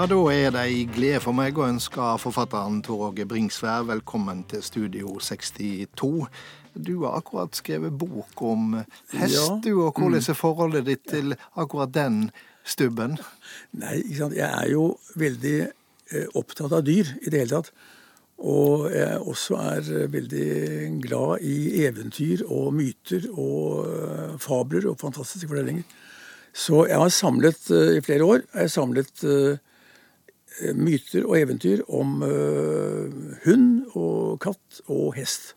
Ja, da er det ei glede for meg å ønske forfatteren Tor Åge Bringsvær velkommen til Studio 62. Du har akkurat skrevet bok om hest, Ja. du, og hvordan er forholdet ditt til akkurat den stubben? Nei, ikke sant. Jeg er jo veldig eh, opptatt av dyr i det hele tatt. Og jeg også er eh, veldig glad i eventyr og myter og eh, fabler og fantastiske fortellinger. Så jeg har samlet i flere år jeg har samlet myter og eventyr om eh, hund og katt og hest.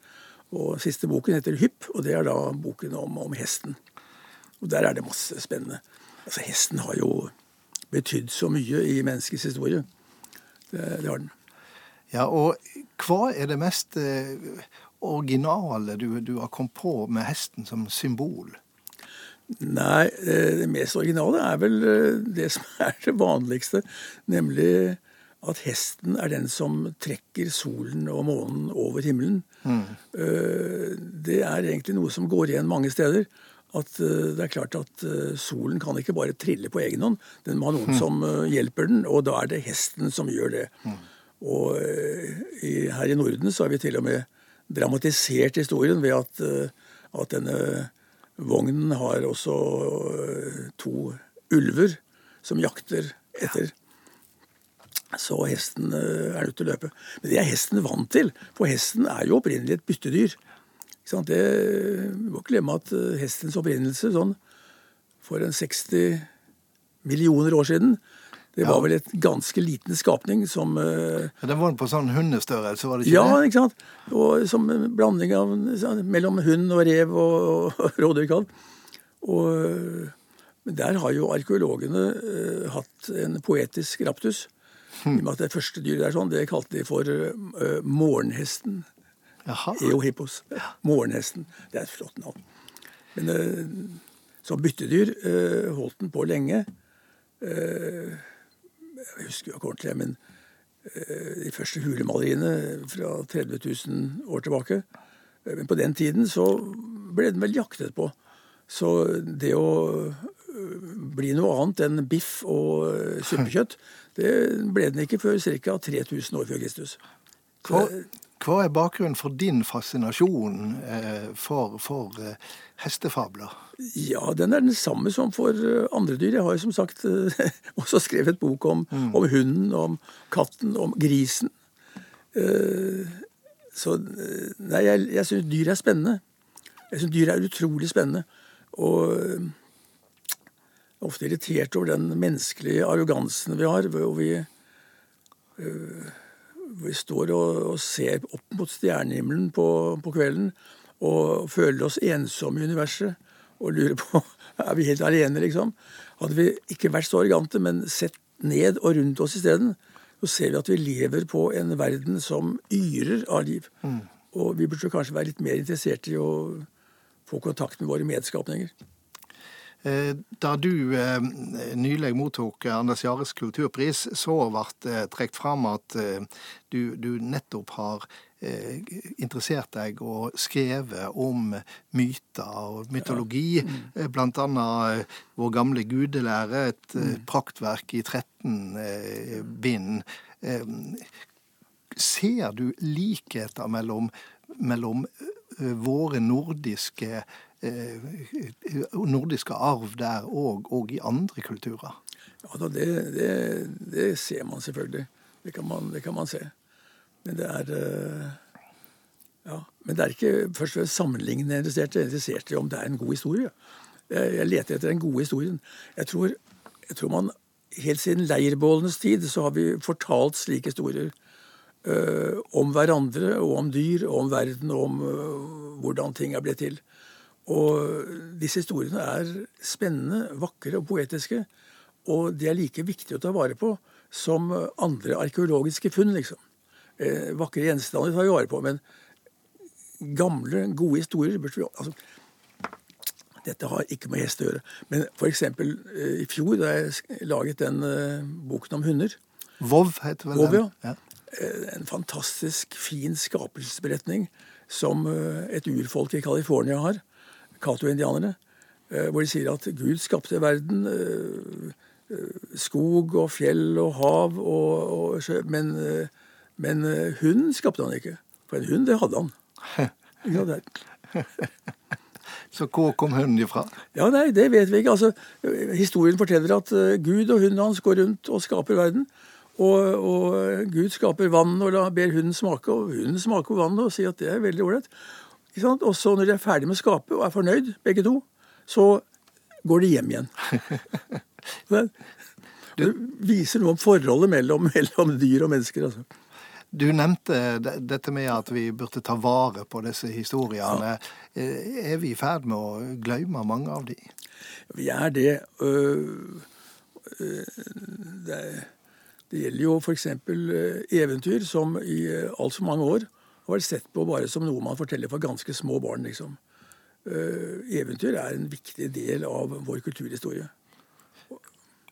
Og siste boken heter Hypp, og det er da boken om, om hesten. Og der er det masse spennende. Altså, hesten har jo betydd så mye i menneskets historie. Det, det har den. Ja, og hva er det mest eh, originale du, du har kommet på med hesten som symbol? Nei, eh, det mest originale er vel eh, det som er det vanligste, nemlig at hesten er den som trekker solen og månen over himmelen. Mm. Det er egentlig noe som går igjen mange steder. At eh, det er klart at eh, solen kan ikke bare trille på egen hånd. Den må ha noen som eh, hjelper den, og da er det hesten som gjør det. Og eh, i, her i Norden så har vi til og med dramatisert historien ved at, eh, at denne vognen har også eh, to ulver som jakter etter. Så hesten eh, er nødt til å løpe. Men det er hesten vant til, for hesten er jo opprinnelig et byttedyr. Det, vi må ikke glemme at eh, hestens opprinnelse sånn for en 60 millioner år siden det var Ja. vel et ganske liten skapning som eh, Ja, Den var på sånn hundestørrelse, var det ikke Ja, det? ikke sant? Og som en blanding av, sånn, mellom hund og rev og, og rådyrkalv. Og, eh, men der har jo arkeologene uh, hatt en poetisk raptus. I og med at det første dyret er sånn, det kalte de for uh, morgenhesten. Jaha. Eohippos. Morgenhesten. Det er et flott navn. Men uh, som byttedyr eh, holdt den på lenge. Eh, jeg husker jo ikke ordentlig, men eh, de første hulemaleriene fra 30 000 år tilbake. Eh, Men på den tiden så ble den vel jaktet på. Så det å eh, bli noe annet enn biff og suppekjøtt, det ble den ikke før ca. 3000 år før Kristus. Hva, hva er bakgrunnen for din fascinasjon eh, for, for eh, hestefabler? Ja, den er den samme som for eh, andre dyr. Jeg har jo som sagt også skrevet bok om, om hunden, om katten, om grisen. Eh, Så nei, jeg, jeg syns dyr er spennende. Jeg syns dyr er utrolig spennende. Og jeg er ofte irritert over den menneskelige arrogansen vi har, hvor vi, eh, hvor vi står og, og ser opp mot stjernehimmelen på, på kvelden og føler oss ensomme i universet og lurer på er vi helt alene, liksom. Hadde vi ikke vært så arrogante, men sett ned og rundt oss isteden, så ser vi at vi lever på en verden som yrer av liv. Og vi burde kanskje være litt mer interessert i å få kontakt med våre medskapninger. Eh, Da du eh, nylig mottok Anders Jares kulturpris, så ble det trukket fram at eh, du, du nettopp har eh, interessert deg og skrevet om myter og mytologi. eh, Blant annet eh, vår gamle gudelære, et mm. praktverk i 13 eh, bind. Eh, Ser du likheter mellom, mellom eh, våre nordiske eh, nordiske arv der og, og i andre kulturer? Ja, det, det, det ser man selvfølgelig. Det kan man, det kan man se. Men det er eh, ja, Men det er ikke først og sammenlignende er interessert er interessert i om det er en god historie. Jeg, jeg leter etter den gode historien. Jeg tror, jeg tror man Helt siden leirbålenes tid så har vi fortalt slike historier. eh, om hverandre og om dyr og om verden og om eh, hvordan ting er blitt til. Og disse historiene er spennende, vakre og poetiske. Og de er like viktige å ta vare på som andre arkeologiske funn, liksom. Eh, vakre gjenstander tar vi vare på, men gamle, gode historier burde vi altså, Dette har ikke med hest å gjøre. Men f.eks. Eh, i fjor, da jeg laget den eh, boken om hunder Vov heter vel Vov, den? ja. eh, En fantastisk fin skapelsesberetning som eh, et urfolk i California har, Cato-indianerne. eh, Hvor de sier at Gud skapte verden, eh, skog og fjell og hav og, og sjø. Men, men hunden skapte han ikke. For en hund, det hadde han. Ja, det. Så hvor kom hunden ifra? Ja, nei, Det vet vi ikke. Altså, Historien forteller at Gud og hunden hans går rundt og skaper verden. Og, og Gud skaper vann og ber hunden smake, og hunden smaker vann og sier at det er veldig ålreit. Og så når de er ferdig med skapet og er fornøyd, begge to, så går de hjem igjen. Det viser noe om forholdet mellom, mellom dyr og mennesker. altså. Du nevnte dette med at vi burde ta vare på disse historiene. Ja. Er vi i ferd med å glemme mange av de? Vi er det. Det, det gjelder jo f.eks. eventyr som i altfor mange år har vært sett på bare som noe man forteller for ganske små barn. liksom. Uh, eventyr er en viktig del av vår kulturhistorie.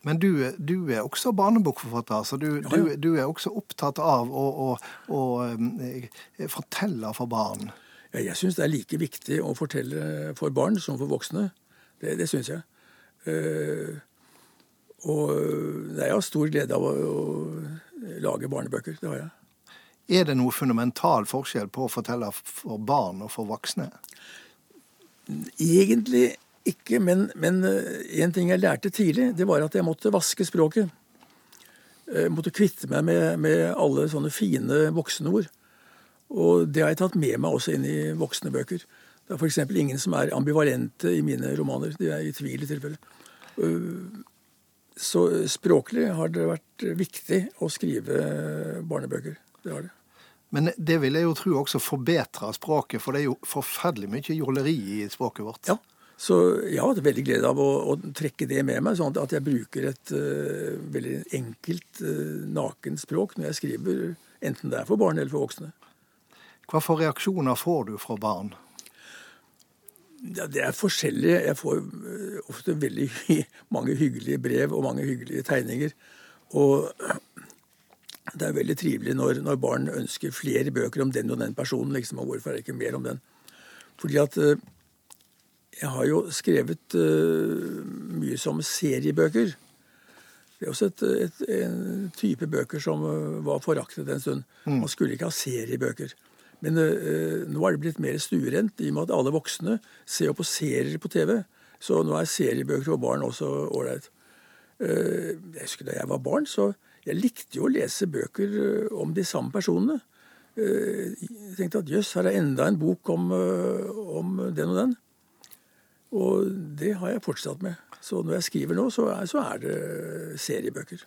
Men du, du er også barnebokforfatter, så du, ja, ja. Du, du, er også opptatt av å, å, å um, fortelle for barn? Ja, jeg syns det er like viktig å fortelle for barn som for voksne. Det, det syns jeg. Uh, og jeg har stor glede av å, å lage barnebøker. Det har jeg. Er det noe fundamental forskjell på å fortelle for barn og for voksne? Egentlig ikke, men, men eh, en ting jeg lærte tidlig, det var at jeg måtte vaske språket. Jeg måtte kvitte meg med, med alle sånne fine voksenord. Og det har jeg tatt med meg også inn i voksne bøker. Det er f.eks. ingen som er ambivalente i mine romaner. De er i tvil i tilfelle. Eh, så språklig har det vært viktig å skrive barnebøker. Det har det. Men det vil jeg jo tro også forbedrer språket, for det er jo forferdelig mye jåleri i språket vårt. Ja, så jeg har hatt veldig glede av å, å, trekke det med meg, sånn at jeg bruker et uh, veldig enkelt, uh, nakent språk når jeg skriver, enten det er for barn eller for voksne. Hva for reaksjoner får du fra barn? Ja, Det er forskjellig. Jeg får uh, ofte veldig mange hyggelige brev og mange hyggelige tegninger. Og det er veldig trivelig når, når, barn ønsker flere bøker om den og den personen. liksom, og Hvorfor er det ikke mer om den? Fordi at uh, jeg har jo skrevet uh, mye som seriebøker. Det er også et, et, en type bøker som uh, var foraktet en stund. Mm. Man skulle ikke ha seriebøker. Men nå er det blitt mer stuerent i og med at alle voksne ser på serier på TV. Så nå er seriebøker for barn også ålreit. jeg husker da jeg var barn, så jeg likte jo å lese bøker eh, om de samme personene. Eh, jeg tenkte at jøss, her er enda en bok om, eh, om, den og den. Og det har jeg fortsatt med. Så når jeg skriver nå, så er, så er det seriebøker.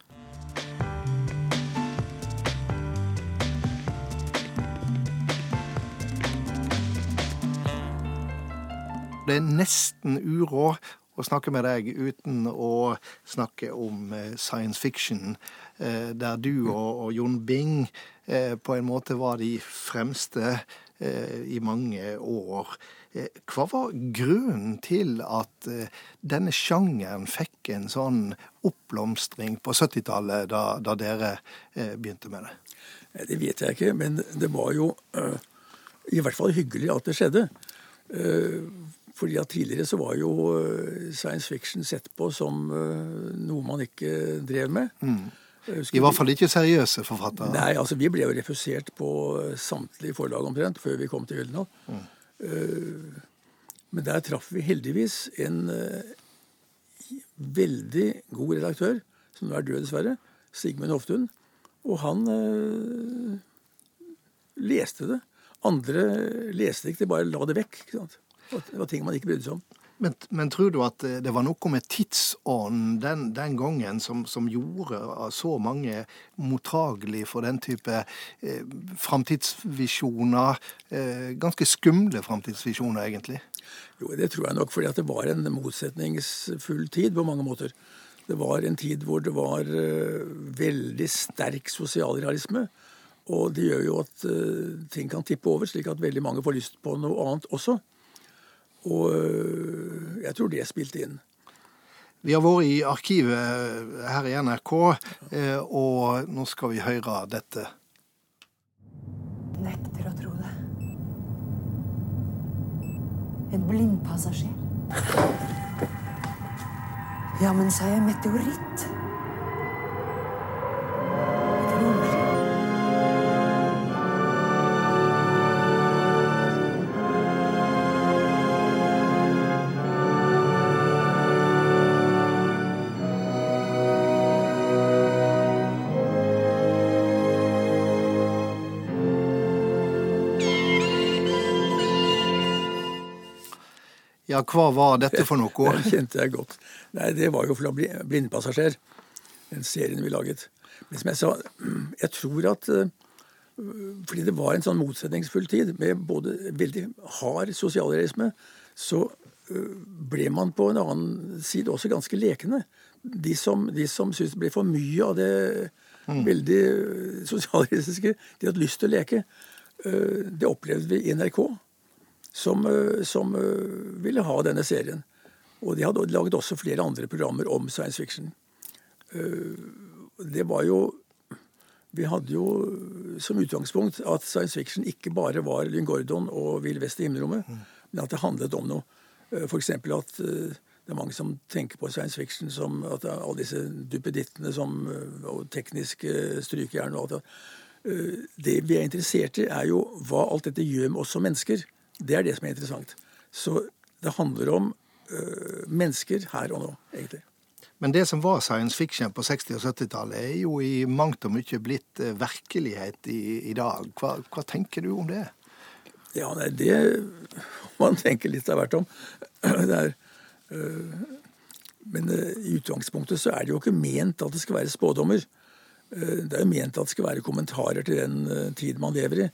Det er nesten uråd å snakke med deg uten å snakke om science fiction. Eh, der du og, og Jon Bing eh, på en måte var de fremste eh, i mange år. Hva var grunnen til at denne sjangeren fikk en sånn oppblomstring på 70-tallet, da, da, dere begynte med det? Det vet jeg ikke, men det var jo i hvert fall hyggelig at det skjedde. Fordi at Tidligere så var jo science fiction sett på som noe man ikke drev med. Mm. I hvert fall ikke seriøse forfattere? Nei, altså vi ble jo refusert på samtlige forlag omtrent før vi kom til Gyldendal. Mm. Men der traff vi heldigvis en veldig god redaktør, som nå er død dessverre, Sigmund Hoftun. Og han leste det. Andre leste ikke, de bare la det vekk. ikke sant? Det var ting man ikke brydde seg om. Men, men, tror du at det var noe med tidsånden den, den gangen som, som, gjorde så mange mottagelige for den type eh, framtidsvisjoner? Eh, ganske skumle framtidsvisjoner, egentlig? Jo, det tror jeg nok, fordi det var en motsetningsfull tid på mange måter. Det var en tid hvor det var eh, veldig sterk sosialrealisme. Og det gjør jo at eh, ting kan tippe over, slik at veldig mange får lyst på noe annet også. Og øh, jeg tror det spilte inn. Vi har vært i arkivet her i NRK, øh, og nå skal vi høre dette. Nekter å tro det. En blindpassasjer. Ja, men sa jeg meteoritt? Ja, hva var dette for noe? Det kjente jeg godt. Nei, Det var jo fra Blindpassasjer, den serien vi laget. Men som jeg sa, jeg tror at øh, fordi det var en sånn motsetningsfull tid med både veldig hard sosialrealisme, så øh, ble man på en annen side også ganske lekende. De som, de som syntes det ble for mye av det mm. veldig øh, sosialrealistiske, de hadde lyst til å leke. Det opplevde vi i NRK som, eh, som eh, ville ha denne serien. Og de hadde laget også flere andre programmer om science fiction. Eh, det var jo Vi hadde jo som utgangspunkt at science fiction ikke bare var Lynn Gordon og Vill Vest i himmelrommet, mm. men at det handlet om noe. F.eks. at det er mange som tenker på science fiction som at alle disse duppedittene som, og tekniske strykejern og alt det. Det vi er interessert i, er jo hva alt dette gjør med oss som mennesker. Det er det som er interessant. Så det handler om øh, mennesker her og nå, egentlig. Men det som var science fiction på 60- og 70-tallet, er jo i mangt og mye blitt øh, virkelighet i, i dag. Hva, hva, tenker du om det? Ja, nei, det man tenker litt av hvert om. Er, øh, men i utgangspunktet så er det jo ikke ment at det skal være spådommer. Det er jo ment at det skal være kommentarer til den tid man lever i.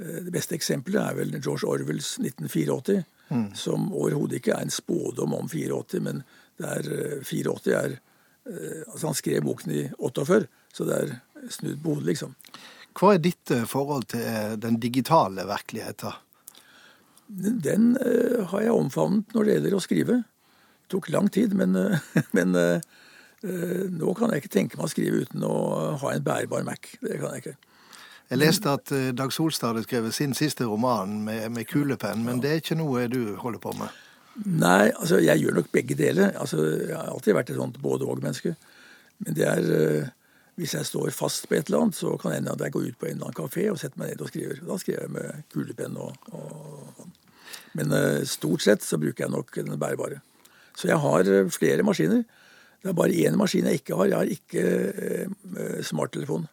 Eh, det beste eksempelet er vel George Orwells 1984, mm. som overhodet ikke er en spådom om 84, men det er 84 eh, er eh, Altså, han skrev boken i 48, så det er snudd på hodet, liksom. Hva er ditt forhold til den digitale virkeligheten? Den uh, har jeg omfavnet når det gjelder å skrive. Det tok lang tid, men, uh, men uh, nå kan jeg ikke tenke meg å skrive uten å ha en bærbar Mac. Det kan jeg ikke. Jeg leste at eh, Dag Solstad hadde skrevet sin siste roman med, med kulepenn, men det er ikke noe du holder på med? Nei, altså jeg gjør nok begge deler. Altså, Jeg har alltid vært et sånt både-og-menneske. Men det er uh, Hvis jeg står fast på et eller annet, så kan det hende at jeg går ut på en eller annen kafé og setter meg ned og skriver. Da skriver jeg med kulepenn og, og Men uh, stort sett så bruker jeg nok den bærebare. Så jeg har flere maskiner. Det er bare én maskin jeg ikke har. Jeg har ikke smarttelefon.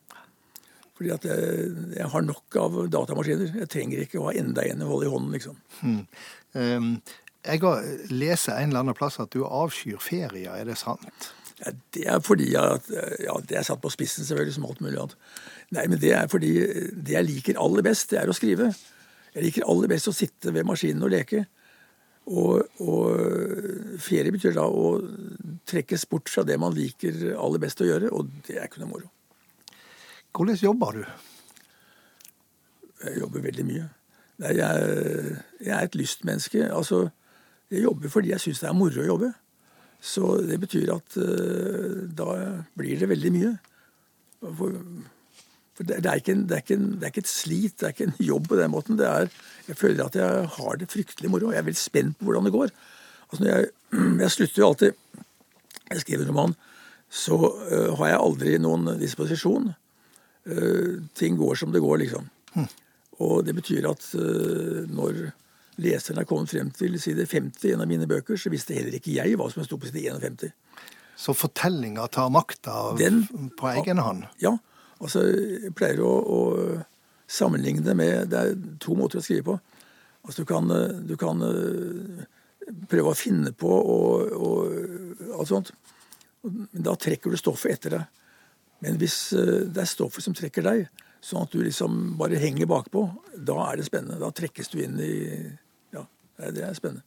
Fordi at jeg, jeg, har nok av datamaskiner. Jeg trenger ikke å ha enda en å holde i hånden, liksom. Hmm. Um, jeg lest en eller annen plass at du avskyr ferier. Er det sant? Ja, det er fordi at Ja, det er satt på spissen, selvfølgelig, som alt mulig annet. Nei, men det er fordi det jeg liker aller best, det er å skrive. Jeg liker aller best å sitte ved maskinen og leke. Og, og ferie betyr da å trekkes bort fra det man liker aller best å gjøre, og det er ikke noe moro. Hvordan jobber du? Jeg jobber veldig mye. Nei, jeg, jeg, er et lystmenneske. Altså, jeg jobber fordi jeg syns det er moro å jobbe. Så det betyr at uh, da blir det veldig mye. For, for det, det, er en, det, er en, det, er ikke et slit, det er ikke en jobb på den måten. Er, jeg føler at jeg har det fryktelig moro. Jeg er veldig spent på hvordan det går. Altså, jeg, jeg, slutter jo alltid Jeg skriver en roman, så uh, har jeg aldri noen disposisjon. Eh, ting går som det går, liksom. Mm. Og det betyr at uh, når leseren er kommet frem til side 50 i en av mine bøker, så visste heller ikke jeg hva som sto på side 51. Så fortellinga tar makta på egen hånd? Ja. altså Jeg pleier å, å, sammenligne med Det er to måter å skrive på. Altså Du kan, du kan prøve å finne på og, og alt sånt. Men da trekker du stoffet etter deg. Men hvis eh, det er stoffet som trekker deg, sånn at du liksom bare henger bakpå, da er det spennende. Da trekkes du inn i Ja, det er spennende.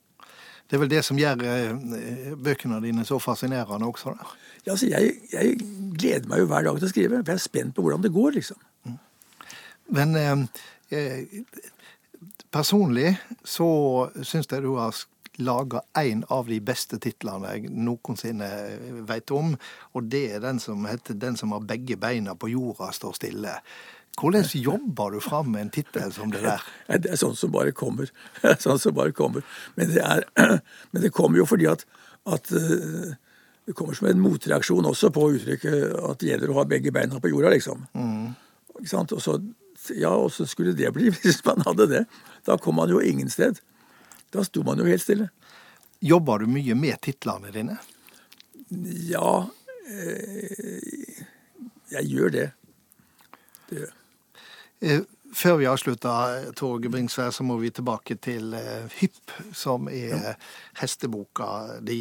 Det er vel det som gjør eh, bøkene dine så fascinerende også? da? Ja, altså jeg, jeg, gleder meg jo hver dag til å skrive, for jeg er spent på hvordan det går, liksom. Mm. Men eh, eh personlig så syns jeg du har laga en av de beste titlene jeg noensinne veit om. Og det er den som heter 'Den som har begge beina på jorda står stille'. Hvordan jobber du fram med en tittel som det der? Det er sånn som bare kommer. Sånn som bare kommer. Men det, er, men det kommer jo fordi at, at eh, det kommer som en motreaksjon også på uttrykket at det gjelder å ha begge beina på jorda, liksom. Mm. Ikke sant? Og så, ja, åssen skulle det bli hvis man hadde det? Da kom man jo ingen sted. Da sto man jo helt stille. Jobber du mye med titlene dine? Ja, eh, jeg gjør det. Det gjør jeg. Eh, Før vi avslutter, Torge Bringsvær, så må vi tilbake til eh, Hypp, som er ja. hesteboka di.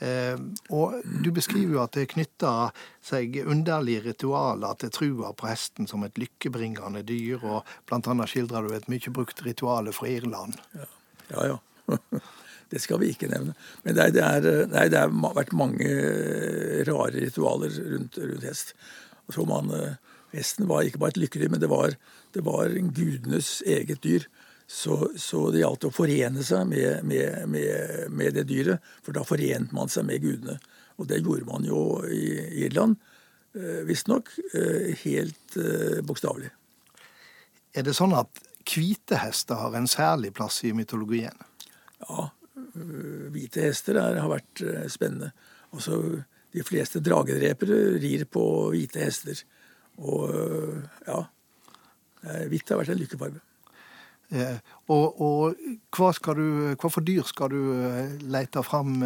Eh, og du beskriver jo at det knytter seg underlige ritualer til trua på hesten som et lykkebringende dyr, og blant annet skildrer du et mye brukt ritual fra Irland. Ja, ja. ja. Det skal vi ikke nevne. Men det, er, nei, det har vært mange rare ritualer rundt, rundt hest. Så man, Hesten var ikke bare et lykkelig, men det var, det var gudenes eget dyr. Så, så, det gjaldt å forene seg med, med, med, med, det dyret, for da forente man seg med gudene. Og det gjorde man jo i Irland, eh, visstnok, eh, helt eh, bokstavelig. Er det sånn at hvite hester har en særlig plass i mytologien? Ja, hvite hester er, har vært spennende. Altså, de fleste dragedrepere rir på hvite hester. Og ja, hvitt har vært en lykkefarge. Eh, og, og hva, du, hva, for dyr skal du lete fram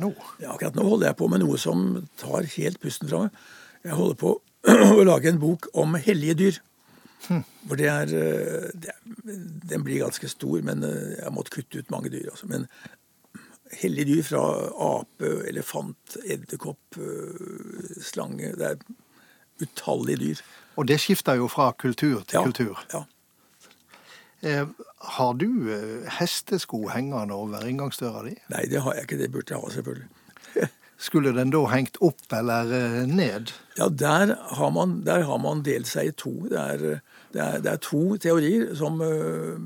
nå? Ja, akkurat nå holder jeg på med noe som tar helt pusten fra meg. Jeg holder på å lage en bok om hellige dyr. For det er, det Den blir ganske stor, men jeg har måttet kutte ut mange dyr. Altså. Men hellige dyr fra ape, elefant, edderkopp, slange Det er utallige dyr. Og det skifter jo fra kultur til ja, kultur. Ja. Eh, har du eh, hestesko hengende over inngangsdøra di? Nei, det har jeg ikke. Det burde jeg ha, selvfølgelig. Skulle den da hengt opp eller eh, ned? Ja, der har man, der har man delt seg i to. Det er, det, er, det er, to teorier som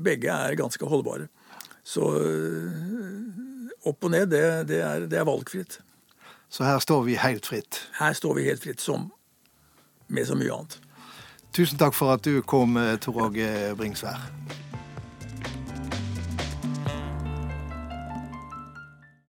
begge er ganske holdbare. Så opp og ned, det, det, er, det er valgfritt. Så her står vi helt fritt? Her står vi helt fritt, som med så mye annet. Tusen takk for at du kom, Tor Åge Bringsvær.